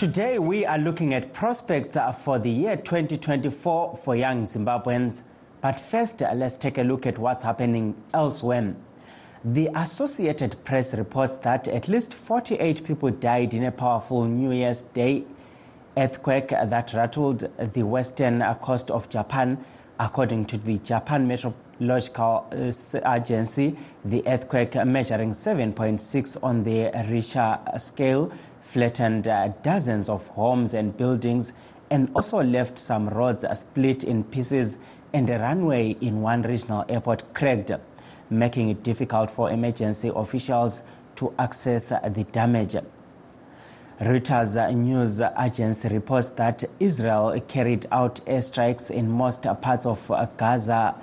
Today, we are looking at prospects uh, for the year 2024 for young Zimbabweans. But first, uh, let's take a look at what's happening elsewhere. The Associated Press reports that at least 48 people died in a powerful New Year's Day earthquake that rattled the western coast of Japan. According to the Japan Meteorological uh, Agency, the earthquake measuring 7.6 on the Richter scale flattened uh, dozens of homes and buildings and also left some roads split in pieces and a runway in one regional airport cracked, making it difficult for emergency officials to access uh, the damage. Reuters news agency reports that Israel carried out airstrikes in most parts of Gaza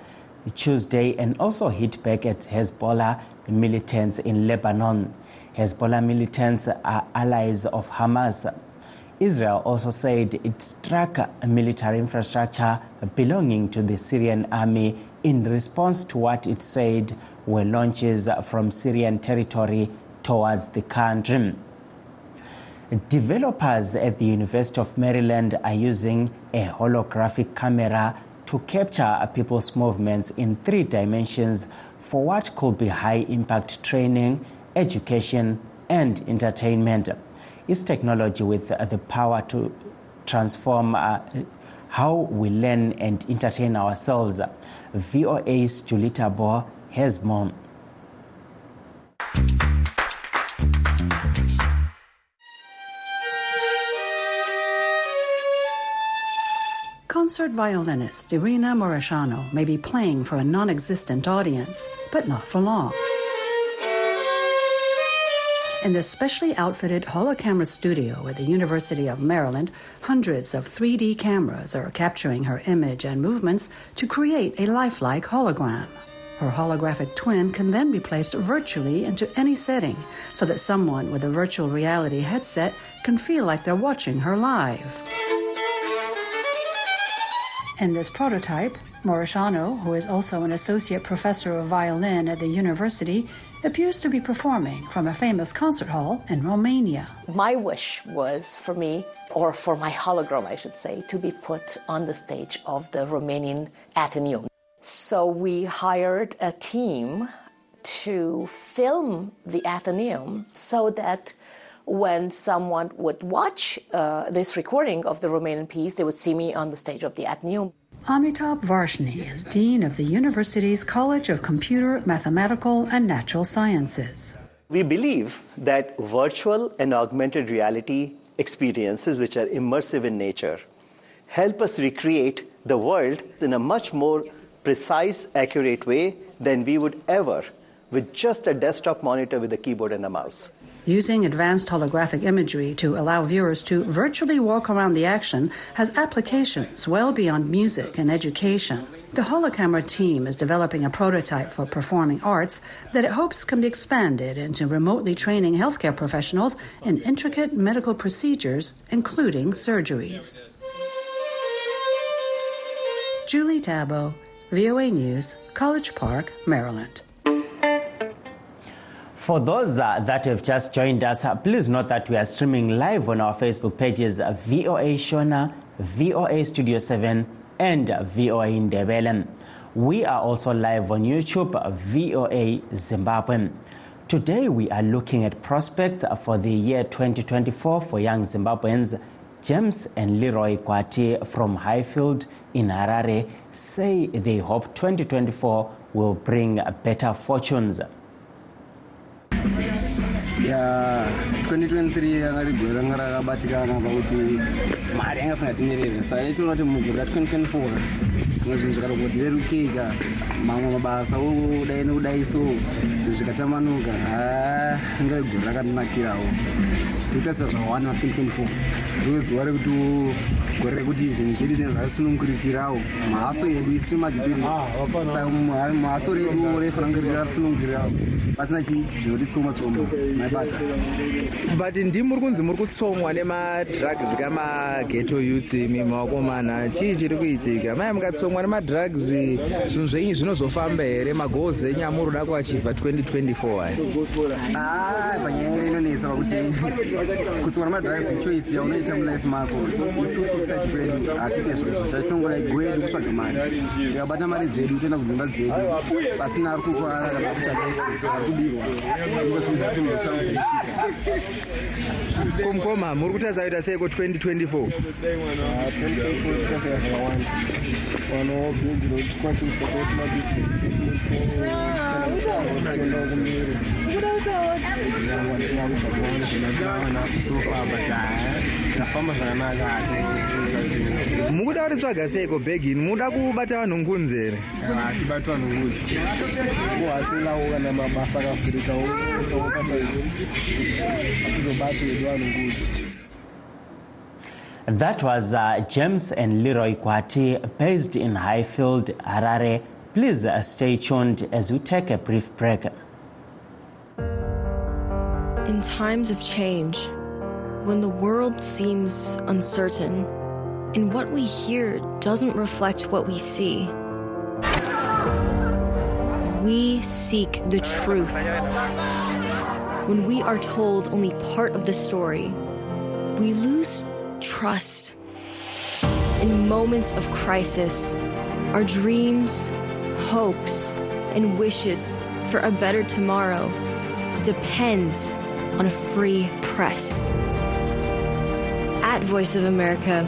Tuesday and also hit back at Hezbollah militants in Lebanon. Hezbollah militants are allies of Hamas. Israel also said it struck military infrastructure belonging to the Syrian army in response to what it said were launches from Syrian territory towards the country. Developers at the University of Maryland are using a holographic camera to capture people's movements in three dimensions for what could be high impact training education, and entertainment. Is technology with the power to transform uh, how we learn and entertain ourselves. VOA's Julita Bo has more. Concert violinist Irina Moreshano may be playing for a non existent audience, but not for long. In the specially outfitted holocamera studio at the University of Maryland, hundreds of 3D cameras are capturing her image and movements to create a lifelike hologram. Her holographic twin can then be placed virtually into any setting so that someone with a virtual reality headset can feel like they're watching her live. In this prototype, Moreshano, who is also an associate professor of violin at the university, appears to be performing from a famous concert hall in Romania. My wish was for me, or for my hologram, I should say, to be put on the stage of the Romanian Athenaeum. So we hired a team to film the Athenaeum so that when someone would watch uh, this recording of the Romanian piece, they would see me on the stage of the Athenaeum. Amitabh Varshney is Dean of the University's College of Computer, Mathematical, and Natural Sciences. We believe that virtual and augmented reality experiences, which are immersive in nature, help us recreate the world in a much more precise, accurate way than we would ever with just a desktop monitor with a keyboard and a mouse. Using advanced holographic imagery to allow viewers to virtually walk around the action has applications well beyond music and education. The Holocamera team is developing a prototype for performing arts that it hopes can be expanded into remotely training healthcare professionals in intricate medical procedures, including surgeries. Julie Tabo, VOA News, College Park, Maryland. For those uh, that have just joined us, uh, please note that we are streaming live on our Facebook pages uh, VOA Shona, VOA Studio 7, and VOA in Ndebele. We are also live on YouTube, VOA Zimbabwe. Today we are looking at prospects for the year 2024 for young Zimbabweans. James and Leroy Kwati from Highfield in Harare say they hope 2024 will bring better fortunes. ya 2023 ranga ri gore ranga rakabatikana pakuti mari yanga isingatimirere saka itoona kuti mugore ra2024 zvimwe zvinhu zvakarogwa kuti rerukeka mamwe mabasa udai nekudai so zvinhu zvikatamanuka ha inga igore rakandinakirawo tinotarisira zvakawanda ma2024 riwe zuva rekuti gore rekuti zvinhu zvedu zvinhu zvakasunungurikirawo. Mahaso edu isiri madhitiri ah, saka haso redu rofanira kunge rirasunungurirawo pasina chii zvinotitsoma tsoma maibata but ndimuri kunzi muri kutsomwa nemadrugs kamageto youth imi makomana chii chiri kuitika? Mai mukatsomwa nemadrugs. Zvinhu zvenyu zvinozofamba here? Magoals enyu amuri kuda kuachivha 2024 ai panyaya inonetsa pakuti kutsomwa nemadrugs choice yaunoita mulife mako. Isusu kuside kwedu hatiite zvozvo chatinongona gwedu kutsvaga mari. Tikabata mari dzedu toenda kudzimba dzedu. Pasina ari kukwara kana kuti komukoma muri kuti azaita seiko 2024 mukuda kuritsvaga seiko bhegi ini mukuda kubata vanhu ngunzi here hatibati vanhu ngudzi kuhaselawo kana mabasa akavhurikawo osawo pasaiti vanhu ngudzi That was uh, James and Leroy Kwati, based in Highfield, Harare. Please uh, stay tuned as we take a brief break. In times of change, when the world seems uncertain and what we hear doesn't reflect what we see, we seek the truth. When we are told only part of the story, we lose trust. In moments of crisis, our dreams, hopes, and wishes for a better tomorrow depend on a free press. At Voice of America,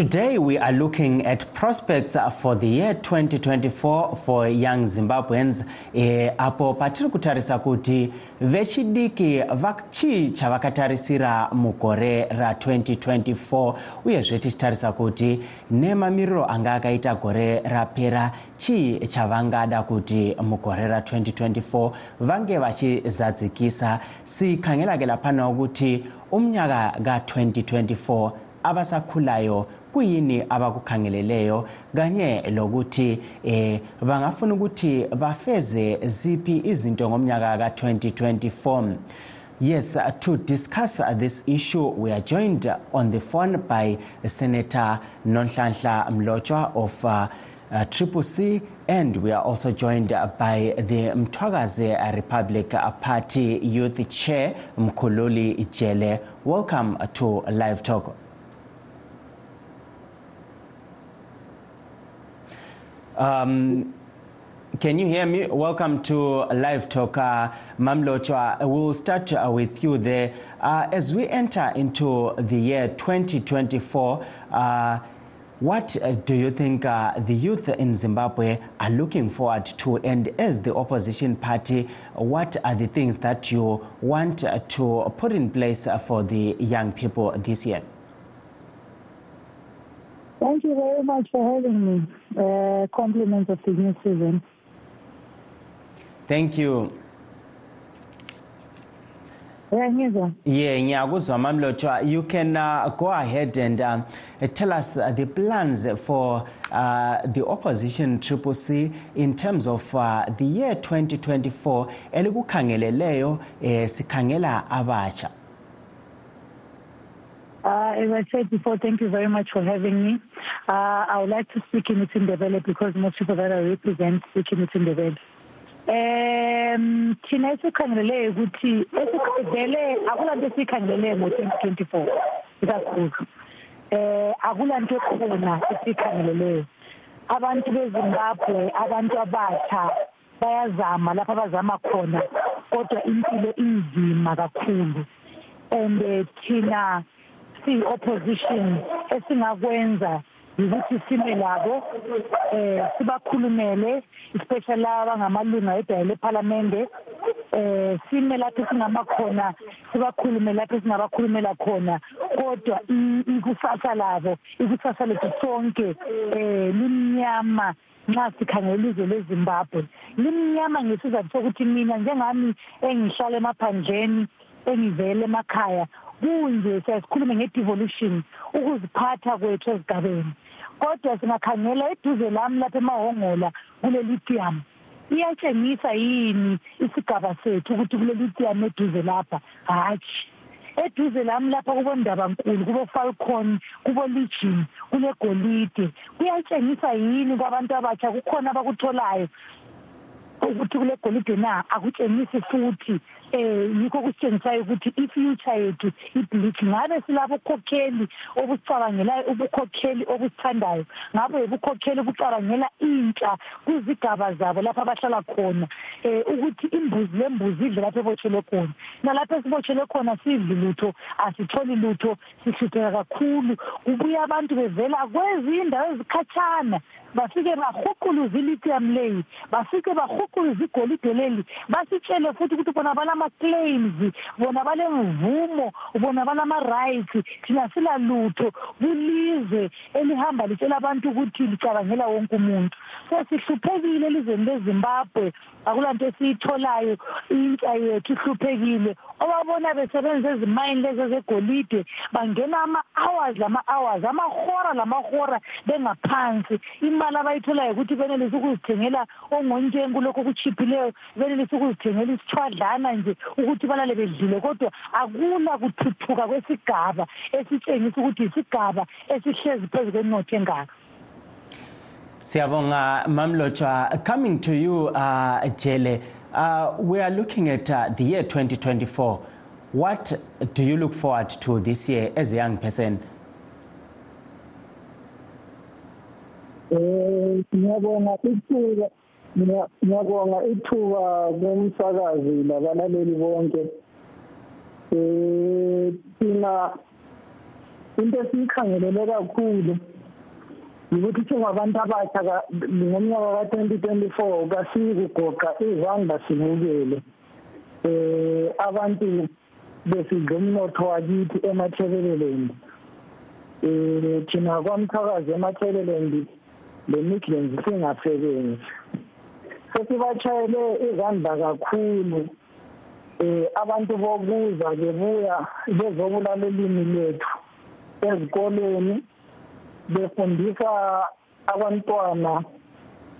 Today, we are looking at prospects for the year 2024 for young Zimbabweans. E, apo patiri kutarisa kuti vechidiki chii chavakatarisira mugore ra2024 uyezve tichitarisa kuti nemamiriro anga akaita gore rapera chii chavangada kuti mugore ra2024 vange vachizadzikisa sikhangelakela panawo kuti umnyaka ka2024 abasakhulayo kuyini abakukhangeleleyo kanye lokuthi eh bangafuna ukuthi bafeze ziphi izinto ngomnyaka ka2024 Yes, to discuss this issue, we are joined on the phone by Senator Nonhlanhla Mlochwa of uh, Triple C, and we are also joined by the Mtwagaze Republic Party Youth Chair, Mkululi Ijele. Welcome to Live Talk. Um, can you hear me? Welcome to Live Talk. Uh, Mamlochwa, we'll start uh, with you there. Uh, as we enter into the year 2024, uh, what uh, do you think uh, the youth in Zimbabwe are looking forward to? And as the opposition party, what are the things that you want uh, to put in place uh, for the young people this year? Thank you very much for having me. Uh, compliments of the new season. Thank you. Yeah. Yeah. You can uh, go ahead and um, tell us the plans for uh, the opposition Triple C in terms of uh, the year 2024 elikukhangeleleyo eh, sikhangela abatsha. Uh, as I said before, thank you very much for having me. Uh, I would like to speak in Itindebele because most people that I represent speak in Itindebele. Um thina esikhangelele ukuthi esikhangelele akulanto esikhangelele ngo-2024 ikakhulu eh akulanto ekhona esikhangeleleyo abantu bezimbabwe abantu abatsha bayazama lapho abazama khona kodwa impilo inzima kakhulu and eh, thina siyi-opposition esingakwenza ukuthi sime labo eh sibakhulumele especially laba ngamalunga edayile ephalamende eh sime lapho singama khona sibakhulume lapho singabakhulumela khona kodwa ikusasa labo ikusasa lethu sonke eh limnyama nxa sikhangela ilizwe lezimbabwe. Limnyama ngesizathu sokuthi mina njengami engihlala emaphandleni engivele emakhaya kunje siyasikhulume nge-devolution ukuziphatha kwethu ezigabeni kodwa singakhangela eduze lami lapha emahongola kule lithium iyatshengisa yini isigaba sethu ukuthi kule lithium eduze lapha? Hatshi. Eduze lami lapha kubondabankulu kubo-falcon kubo-legion kulegolide kuyatshengisa yini kwabantu abatsha? Kukhona abakutholayo ukuthi kule golide na? Akutshengisi futhi. Eh yikho kusitshengisayo ukuthi i-future yethu ibleach ngabe silabo khokheli obusicabangelayo ubukhokheli obusithandayo? Ngabe ubukhokheli obucabangela intsha kwizigaba zabo lapho abahlala khona? Eh ukuthi imbuzi lembuzi idle lapho ebotshelwe khona. Nalapho esibotshelwe khona sidli lutho asitholi lutho sihlupheka kakhulu. Kubuya abantu bevela kwezinye indawo ezikhatshana bafike bahuquluze ilithium leyi bafike bahuquluze igolide leli basitshele futhi ukuthi bona balama-claims bona balemvumo bona balama-rights thina sila lutho kulizwe elihamba litshela abantu ukuthi licabangela wonke umuntu. So sihluphekile elizweni lezimbabwe akulanto esiyitholayo intsha yethu ihluphekile. Obabona besebenzisa ezimayini lezi ezegolide bangena ama-hours lama-hours amahora lamahora bengaphansi. Imali abayitholayo ukuthi benelise ukuzithengela ongontshenku lokhu okuchiphileyo benelise ukuzithengela isithwadlana nje ukuthi balale bedlile kodwa akula kuthuthuka kwesigaba esitshengisa ukuthi isigaba esihlezi phezu kwenotho engaka. Siyabonga Mamlotshwa coming to you uh, Jele uh, we are looking at uh, the year 2024 what do you look forward to this year as a young person? Eh ngiyabonga ithuba ngiyabonga ithuba komsakazi labalaleli bonke. Eh thina into esiyikhangelele kakhulu ukuthi singabantu abatsha ngomnyaka ka-twenty twenty-four kasikugoqa izandla sibukele eh abantu besidla umnotho wakithi emathebelelendi eh thina kwamthakazi emathebelendi le-migrants singasebenzi. Sesibashayele izandla kakhulu eh abantu bokuza bebuya bezobulala ilimi lethu ezikoleni befundisa abantwana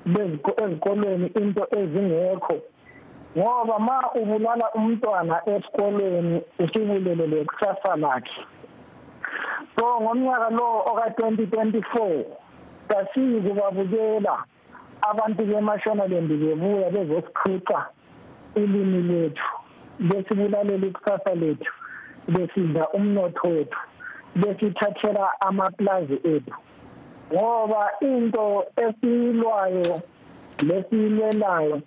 ezikolweni into ezingekho. Ngoba ma ubulala umntwana esikolweni usibulele lekusasa lakhe. So ngomnyaka lo oka-2024 kasiyi kubabukela abantu bemashonaland bebuya bezosiqhuca ilimi lethu besibulalela ikusasa lethu besidla umnotho wethu. Besithathela amaplazi ethu. Ngoba into esiyilwayo lesiyilwelayo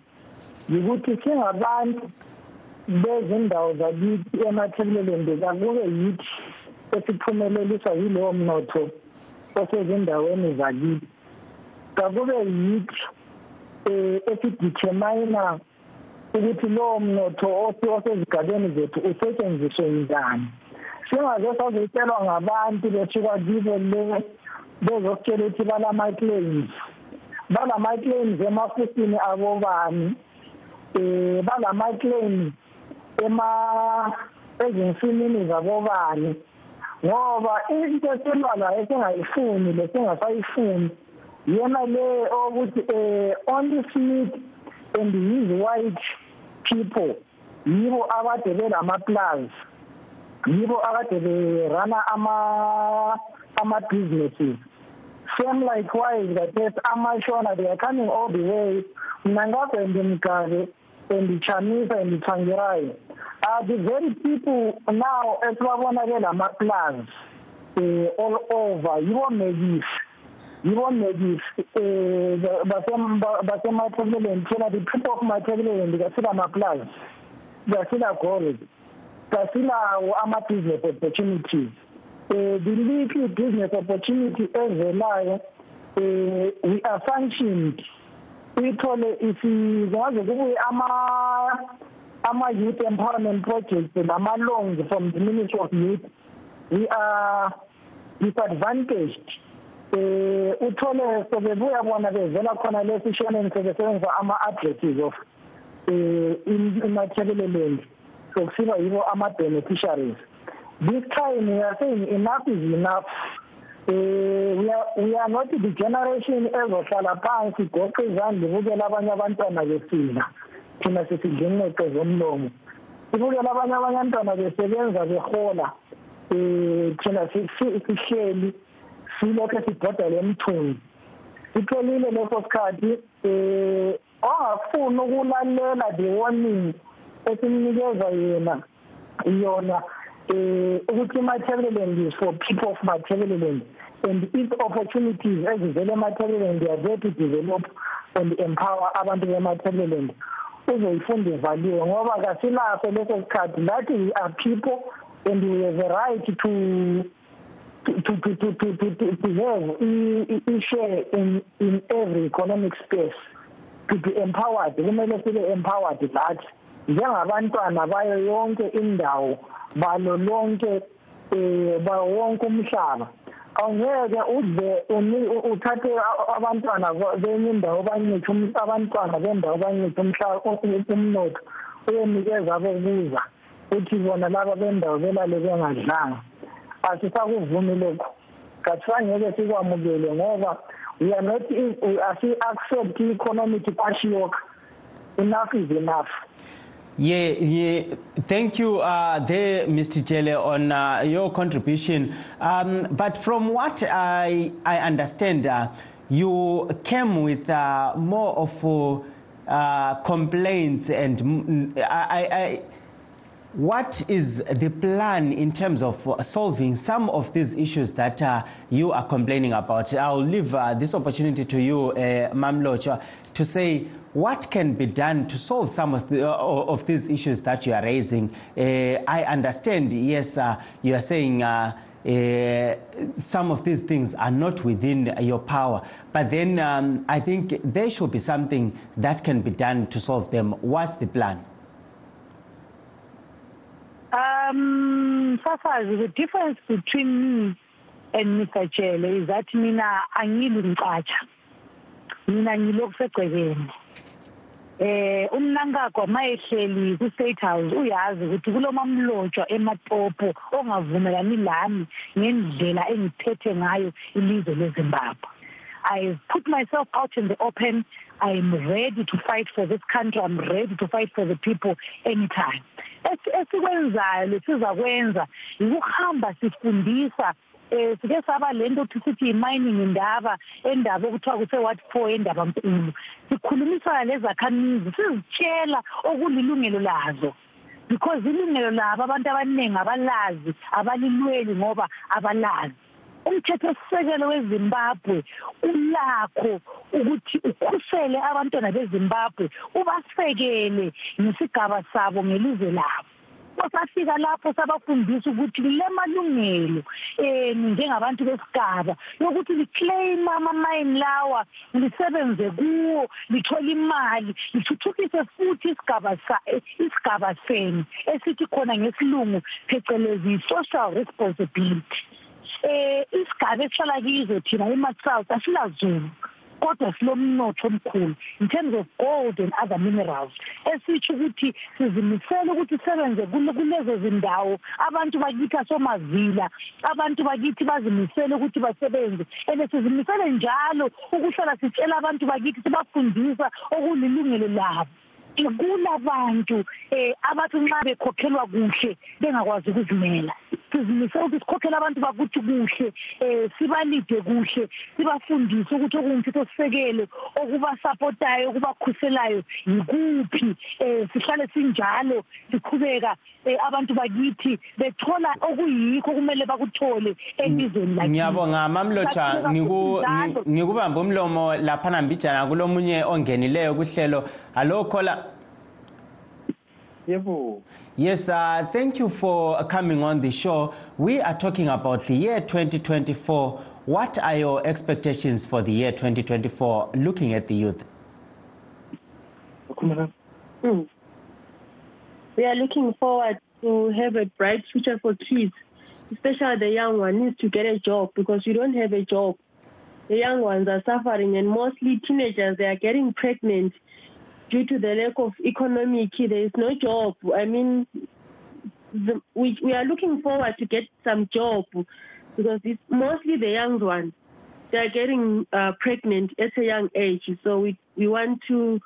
yikuthi singabantu bezindawo zakithi emathebuleleni kakube yithi esiphumeleliswa yilowo mnotho osezindaweni zakithi. Kakube yithi um esidetermina ukuthi lowo mnotho osezigabeni zethu usetshenziswe njani. Singaze sazotshelwa ngabantu besuka kibo le bezositshela ukuthi balama-claims. Balama-claims emafusini abobani um balama-claims ezinsimini zabobani. Ngoba into esilwala esingayifuni lesingasayifuni yena le okuthi eh only smith and his white people yibo abade belama-plus yibo akade berana ama ama-businesses. Same likewise kates amashona they are coming all the way. Mna ngagwende mgabe and chamisa and thangirayo are the very people now esibabona ke lama-plus um all over yibo mekisi yibo nekisi um basemathebeleni thina the people of mathebeleni kasila maplazi kasila gold. Kasilawo ama-business opportunities um the little business opportunity ezelayo um we are functioned uyithole singaze kubuye ama-youth empowerment projects nama-loans from the ministry of youth we are disadvantaged eh uthole sobebuya bona bevela khona lesishoneni sebesebenzisa ama-addresses of eh imathebeleleni sokusiba yibo ama-beneficiaries. This time we are saying enough is enough. Eh we are we are not the generation ezohlala phansi goqe izandla ibukela abanye abantwana besila thina sisidlinqeqe zomlomo ibukela abanye abantwana besebenza behola. Eh thina sihleli silokho sibhoda lemthunzi siphelile leso sikhathi eh ongafuni ukulalela the warning. Esimnikeza yena yona eh ukuthi Matabeleland is for people of Matabeleland and if opportunities ezivela eMatabeleland they are there to develop and empower abantu beMatabeleland uzoyifunda ivaliwe ngoba kasilaso leso sikhathi lathi we are people and we have a right to to to to to to, to, to have i share in in every economic space to be empowered kumele sibe empowered lathi njengabantwana bayo yonke indawo balo lonke eh bawonke umhlaba. Awungeke udle uthathe abantwana benye indawo banyithi abantwana bendawo banyithi umhlaba umnotho uyenikeza bokuza uthi bona laba bendawo belale bengadlanga. Asisakuvumi lokho kasangeke sikwamukele ngoba we are not asi-accept i-economic kwashiyokha enough is enough. Yeah, yeah. Thank you uh, there, Mr. Jele, on uh, your contribution. Um, but from what I, I understand, uh, you came with uh, more of uh, complaints and I, I, what is the plan in terms of solving some of these issues that uh, you are complaining about? I'll leave uh, this opportunity to you, uh, Mamlocha, to say what can be done to solve some of, the, uh, of these issues that you are raising. Uh, I understand, yes, uh, you are saying. Uh, some of these things are not within your power. But then um, I think there should be something that can be done to solve them. What's the plan? Safazi, the difference between me and Mr. Chele is that mina angilumcatsha. Mina ngilokusegcekeni. eh umnankagwa mayehleli ku state house uyazi ukuthi kulomamlotshwa ematopo ongavumelani lami ngendlela engiphethe ngayo ilizwe leZimbabwe I put myself out in the open. I am ready to fight for this country. I'm ready to fight for the people anytime. Esikwenzayo lesizakwenza yikuhamba sifundisa eh sike saba lento ukuthi sithi i-mining indaba endaba okuthiwa kuse-what four endaba nkulu sikhulumisana lezakhamizi sizitshela okulilungelo lazo. Because ilungelo labo abantu abaningi abalazi abalilweli ngoba abalazi. Umthethosisekelo wezimbabwe ulakho ukuthi ukhusele abantwana bezimbabwe ubasekele ngesigaba sabo ngelizwe labo. Basafika lapho sabafundisa ukuthi le malungelo enu njengabantu besigaba yokuthi liclaim ama-mine lawa lisebenze kuwo lithole imali lithuthukise futhi isigaba isigaba senu esithi khona ngesilungu phecelezi i-social responsibility. Eh isigaba esihlala kizo thina ema-south asilazulu kodwa silomnotho omkhulu. In terms of gold and other minerals esitsho ukuthi sizimisele ukuthi sisebenze kulezo zindawo. Abantu bakithi asomavila abantu bakithi bazimisele ukuthi basebenze. And sizimisele njalo ukuhlala sitshela abantu bakithi sibafundisa okulilungelo labo. Kulabantu eh abathi nxa bekhokhelwa kuhle bengakwazi ukuzimela. Sizimisela ukuthi sikhokhele abantu bakuthi kuhle eh sibalide kuhle sibafundise ukuthi okumthetho sisekelo okubasapotayo okubakhuselayo yikuphi eh sihlale sinjalo siqhubeka abantu bakithi bethola okuyikho kumele bakuthole elizweni lakithi ngiyabonga mamlotsha ngikubamba umlomo laphana mbijana kulomunye ongenileyo kuhlelo hallo khola Yebo. Yes, uh, thank you for coming on the show. We are talking about the year 2024. What are your expectations for the year 2024 looking at the youth? Mm. We are looking forward to have a bright future for kids, especially the young one needs to get a job because you don't have a job. The young ones are suffering, and mostly teenagers they are getting pregnant due to the lack of economic. There is no job. I mean, the, we we are looking forward to get some job because it's mostly the young ones. They are getting uh, pregnant at a young age, so we we want to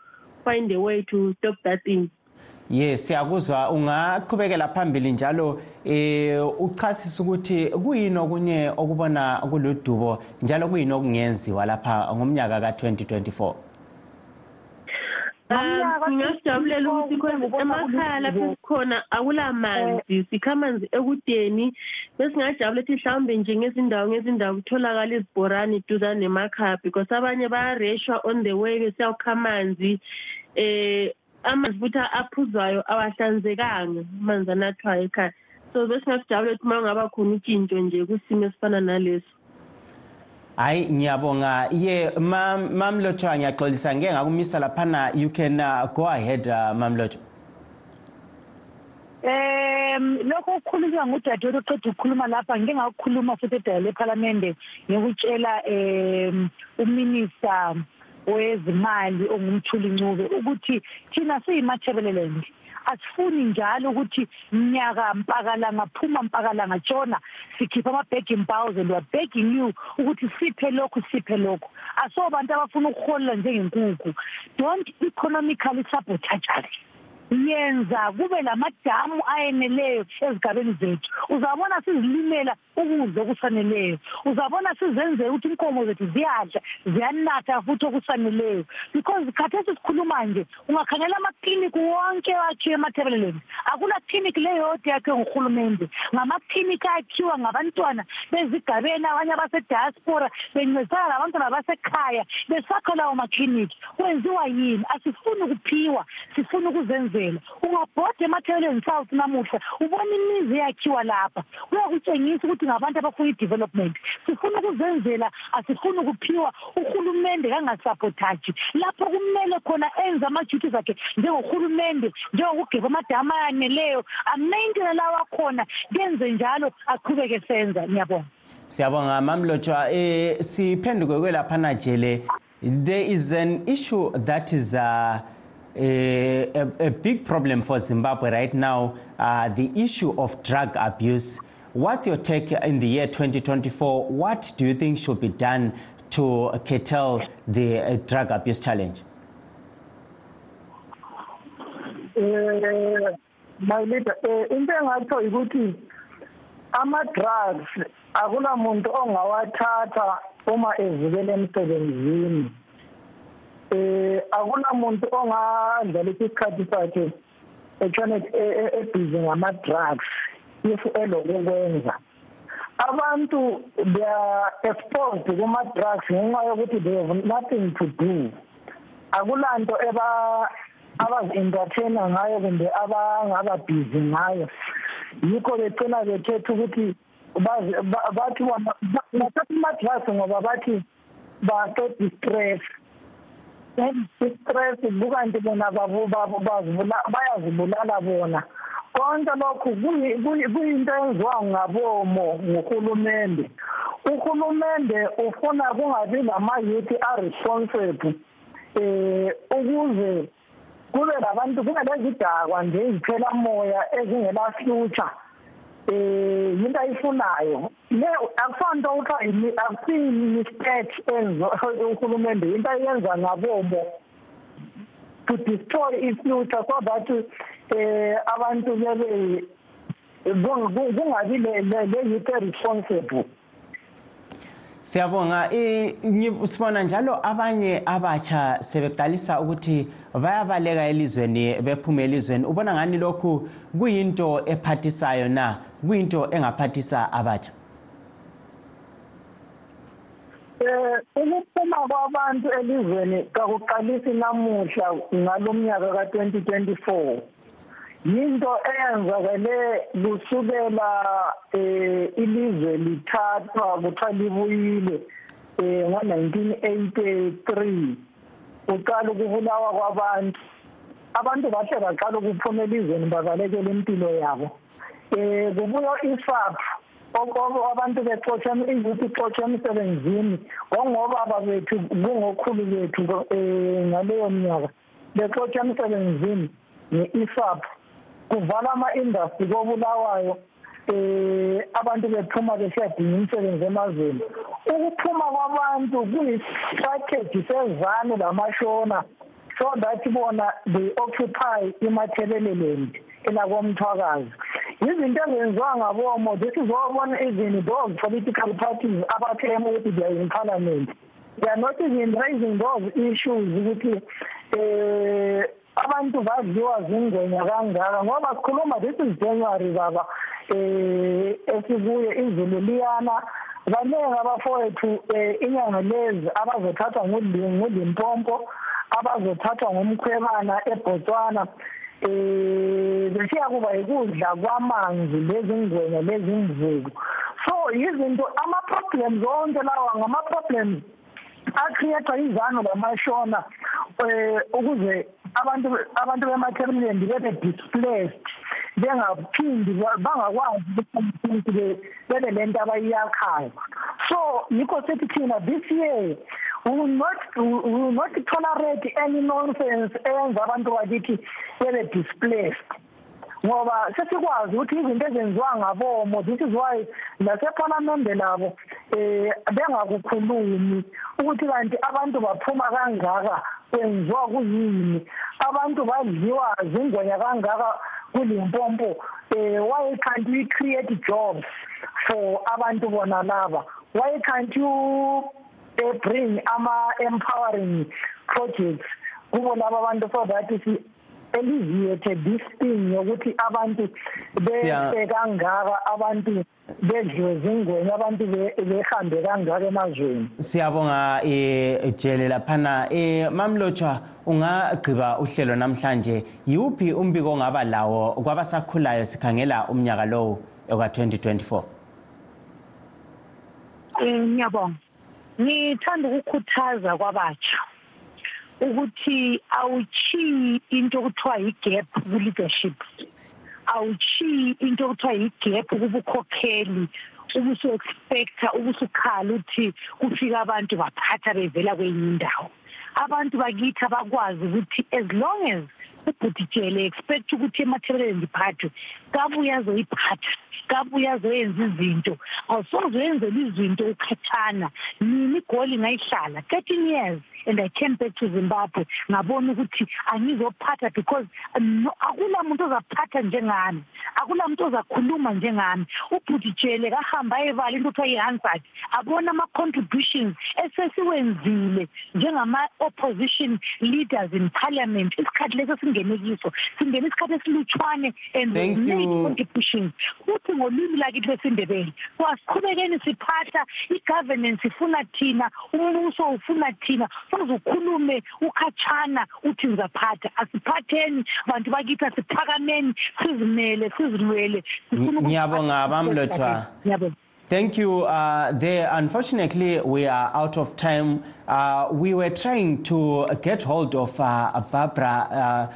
find a way to stop that thing. Yes, siyakuzwa ungaqhubekela phambili njalo eh uchasisa ukuthi kuyini okunye okubona kuludubo njalo kuyini okungenziwa lapha ngomnyaka ka2024. Um, ngingasijabulela ukuthi emakhaya lapho sikhona akulamanzi sikha amanzi ekudeni besingajabula ukuthi mhlawumbe nje ngezindawo ngezindawo kutholakala izibhorane duzane nemakhaya because abanye bayareshwa on the way besiyawukha amanzi eh amanzi futhi aphuzwayo awahlanzekanga amanzi anathwayo ekhaya. So besingasijabulela ukuthi uma kungaba khona utshintsho nje kusimo esifana naleso. Hayi ngiyabonga. Ye mam mamlotsha ngiyaxolisa. Ngeke ngakumisa laphana you can uh, go ahead uh, mamlotsha. Um lokho okukhulunywa ngudadewethu oqeda ukukhuluma lapha ngike ngakukhuluma futhi edala lephalamende ngikutshela um uminista wezimali ongumthuli ncube ukuthi thina siyimathebeleland asifuni njalo ukuthi mnyaka mpakalanga phuma mpakalanga tshona sikhipha ama-begging bowels and weare begging you ukuthi siphe lokhu siphe lokhu. Asobantu abafuna ukuholela njengenkukhu don't economically sabotage us. Yenza kube lamadamu ayeneleyo ezigabeni zethu. Uzabona sizilimela ukudla okufaneleyo uzabona sizenzela ukuthi inkomo zethu ziyadla ziyanatha futhi okufaneleyo because khathesi sikhuluma nje ungakhangela amakliniki wonke akhiwe emathebeleleni akula klinik leyodwa yakhiwe ngurhulumente ngamakliniki akhiwa ngabantwana bezigabeni abanye abasediaspora bencedisana labantwana basekhaya besakha lawo makliniki kwenziwa yini? Asifuni ukuphiwa sifuna ukuzenzela ungabhoda emathebeleni south namuhla ubona imizi eyakhiwa lapha. Kuyakutshengisa ukuthi ngabantu abafuna i-development. Sifuna ukuzenzela asifuni ukuphiwa uhulumende kangasapothaji lapho kumele khona enze ama-duties akhe njengorhulumende njengokugeba amadamu ayaneleyo amaintene lawo akhona kenze njalo aqhubeke senza. Ngiyabonga. Siyabonga mamlotsha eh siphenduke kwelaphana jele. There is an issue that is uh, a, a, a big problem for Zimbabwe right now uh, the issue of drug abuse. What's your take in the year 2024 what do you think should be done to curtail the uh, drug abuse challenge? Eh my leader eh into engatsho ukuthi ama drugs akula muntu ongawathatha uma ezikele emsebenzini eh akula muntu ongadlala isikhathi sakhe etshone ebhizi ngama drugs if elokukwenza. Abantu they are exposed kuma drugs ngenxa yokuthi they have nothing to do. Akulanto eba abazi-entertaina ngayo kumbe abangaba busy ngayo. Yikho becina bekhetha ukuthi bathi bathatha ama-drugs ngoba bathi baqeda i-stress. I-stress kukanti bona bayazibulala bona. Konke lokhu kuyinto enziwa ngabomo nguhulumende uhulumende ufuna kungabi lama-youth a-responsible eh ukuze kube labantu kube lezidakwa nje iziphela moya ezingela future eh yinto ayifunayo le akusonto kuthiwa akusiyi mistake enzo uhulumende into ayenza ngabomo to destroy i-future so that eh abantu bebe kungabi le youth responsible siyabonga. Eh, sibona njalo abanye abatsha sebeqalisa ukuthi bayabaleka elizweni bephume elizweni. Ubona ngani lokhu kuyinto ephathisayo na? Kuyinto engaphathisa abatsha? Eh ukuphuma kwabantu elizweni kakuqalisi namuhla ngalomnyaka ka2024 yinto eyenzakele kusukela eh ilizwe lithathwa kuthiwa libuyile eh ngo1983 uqala ukubulawa kwabantu. Abantu bahle baqala ukuphuma elizweni babalekela impilo yabo. Eh kubuya isaphu abantu bexotsha iyouth ixotsha emsebenzini ngongobaba bethu kungokhulu bethu um ngaleyo mnyaka bexotsha emsebenzini nge-isap kuvala ama-industry kobulawayo eh abantu bephuma besiyadinga imisebenzi emazweni. Ukuphuma kwabantu kuyi-strategy sezanu lamashona so that bona they occupy imathebeleland elakomthwakazi. Izinto ezenziwa ngabomo this is wabona even those political parties abaclaim ukuthi they are in parliament. They are not even raising those issues ukuthi eh abantu badliwa zingwenya kangaka ngoba sikhuluma this is January baba eh esikuye izulu liyana baningi abafowethu inyanga lezi abazothathwa ngulimpompo abazothathwa ngumkhwebana eBotswana eh besiya kuba ikudla kwamanzi lezingwenya lezimvuku. So izinto ama problems onke lawa ngama problems acreate izano lamashona eh ukuze abantu abantu bematerial bebe displaced bengaphindi bangakwazi ukuthi bebe lento abayiyakhayo. So yikho sethi thina this year will not will not tolerate any nonsense eyenza abantu bakithi bebe displaced ngoba sesikwazi ukuthi izinto ezenziwa ngabomo this is why nasephalamende labo eh bengakukhulumi ukuthi kanti abantu baphuma kangaka kwenziwa kuyini? Abantu badliwa zingwenya kangaka kulimpompo eh why can't we create jobs for abantu bona laba? Why can't you uh, bring ama empowering projects kubo laba abantu so that eliziyethe this thing yokuthi abantu bese kangaka abantu bedliwe zingwenya abantu behambe kangaka emazweni. Siyabonga eh jele laphana. Eh mamlotshwa ungagqiba uhlelo namhlanje yiwuphi umbiko ongaba lawo kwabasakhulayo sikhangela umnyaka lowo oka-2024 ngiyabonga. Ngithanda ukukhuthaza kwabatsha. Ukuthi awuchiyi into okuthiwa yi-gap ku-leadership. Awuchiyi into okuthiwa yi-gap kubukhokheli ubusu-expecta ubusukhala ukuthi kufika abantu baphatha bevela kwenye indawo. Abantu bakithi abakwazi ukuthi as long as ubhutitshele expect ukuthi emathebeleni ndiphathwe kabuye azoyiphatha. Kabuye azoyenza izinto awusoze uyenzela izinto ukhathana nini igoli ngayihlala? thirteen years and i came back to zimbabwe ngabona ukuthi angizophatha because no, akula muntu ozaphatha njengami akula muntu ozakhuluma njengami. Ubhutitshele kahamba ayebala into kuthiwa yi-hansard abona ama-contributions esesiwenzile njengama-opposition leaders in parliament. Isikhathi leso singene kiso singene isikhathi esilutshwane and we Thank made you. contributions futhi ngolwimi lakithi lwesindebele so asiqhubekeni siphatha i-governance ifuna thina umbuso ufuna thina ukhatshana uthi ngizaphatha asiphatheni bantu bakithi asiphakameni sizimele sizilwele Ngiyabonga. Thank you. Uh, there, unfortunately, we are out of time. Uh, we were trying to get hold of uh, Barbara uh,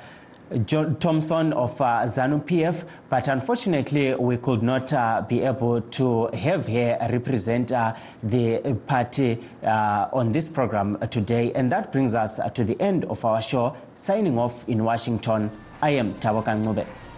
John Thompson of uh, ZANU PF, but unfortunately, we could not uh, be able to have her represent uh, the party uh, on this program today. And that brings us to the end of our show. Signing off in Washington, I am Tawakan Ngube.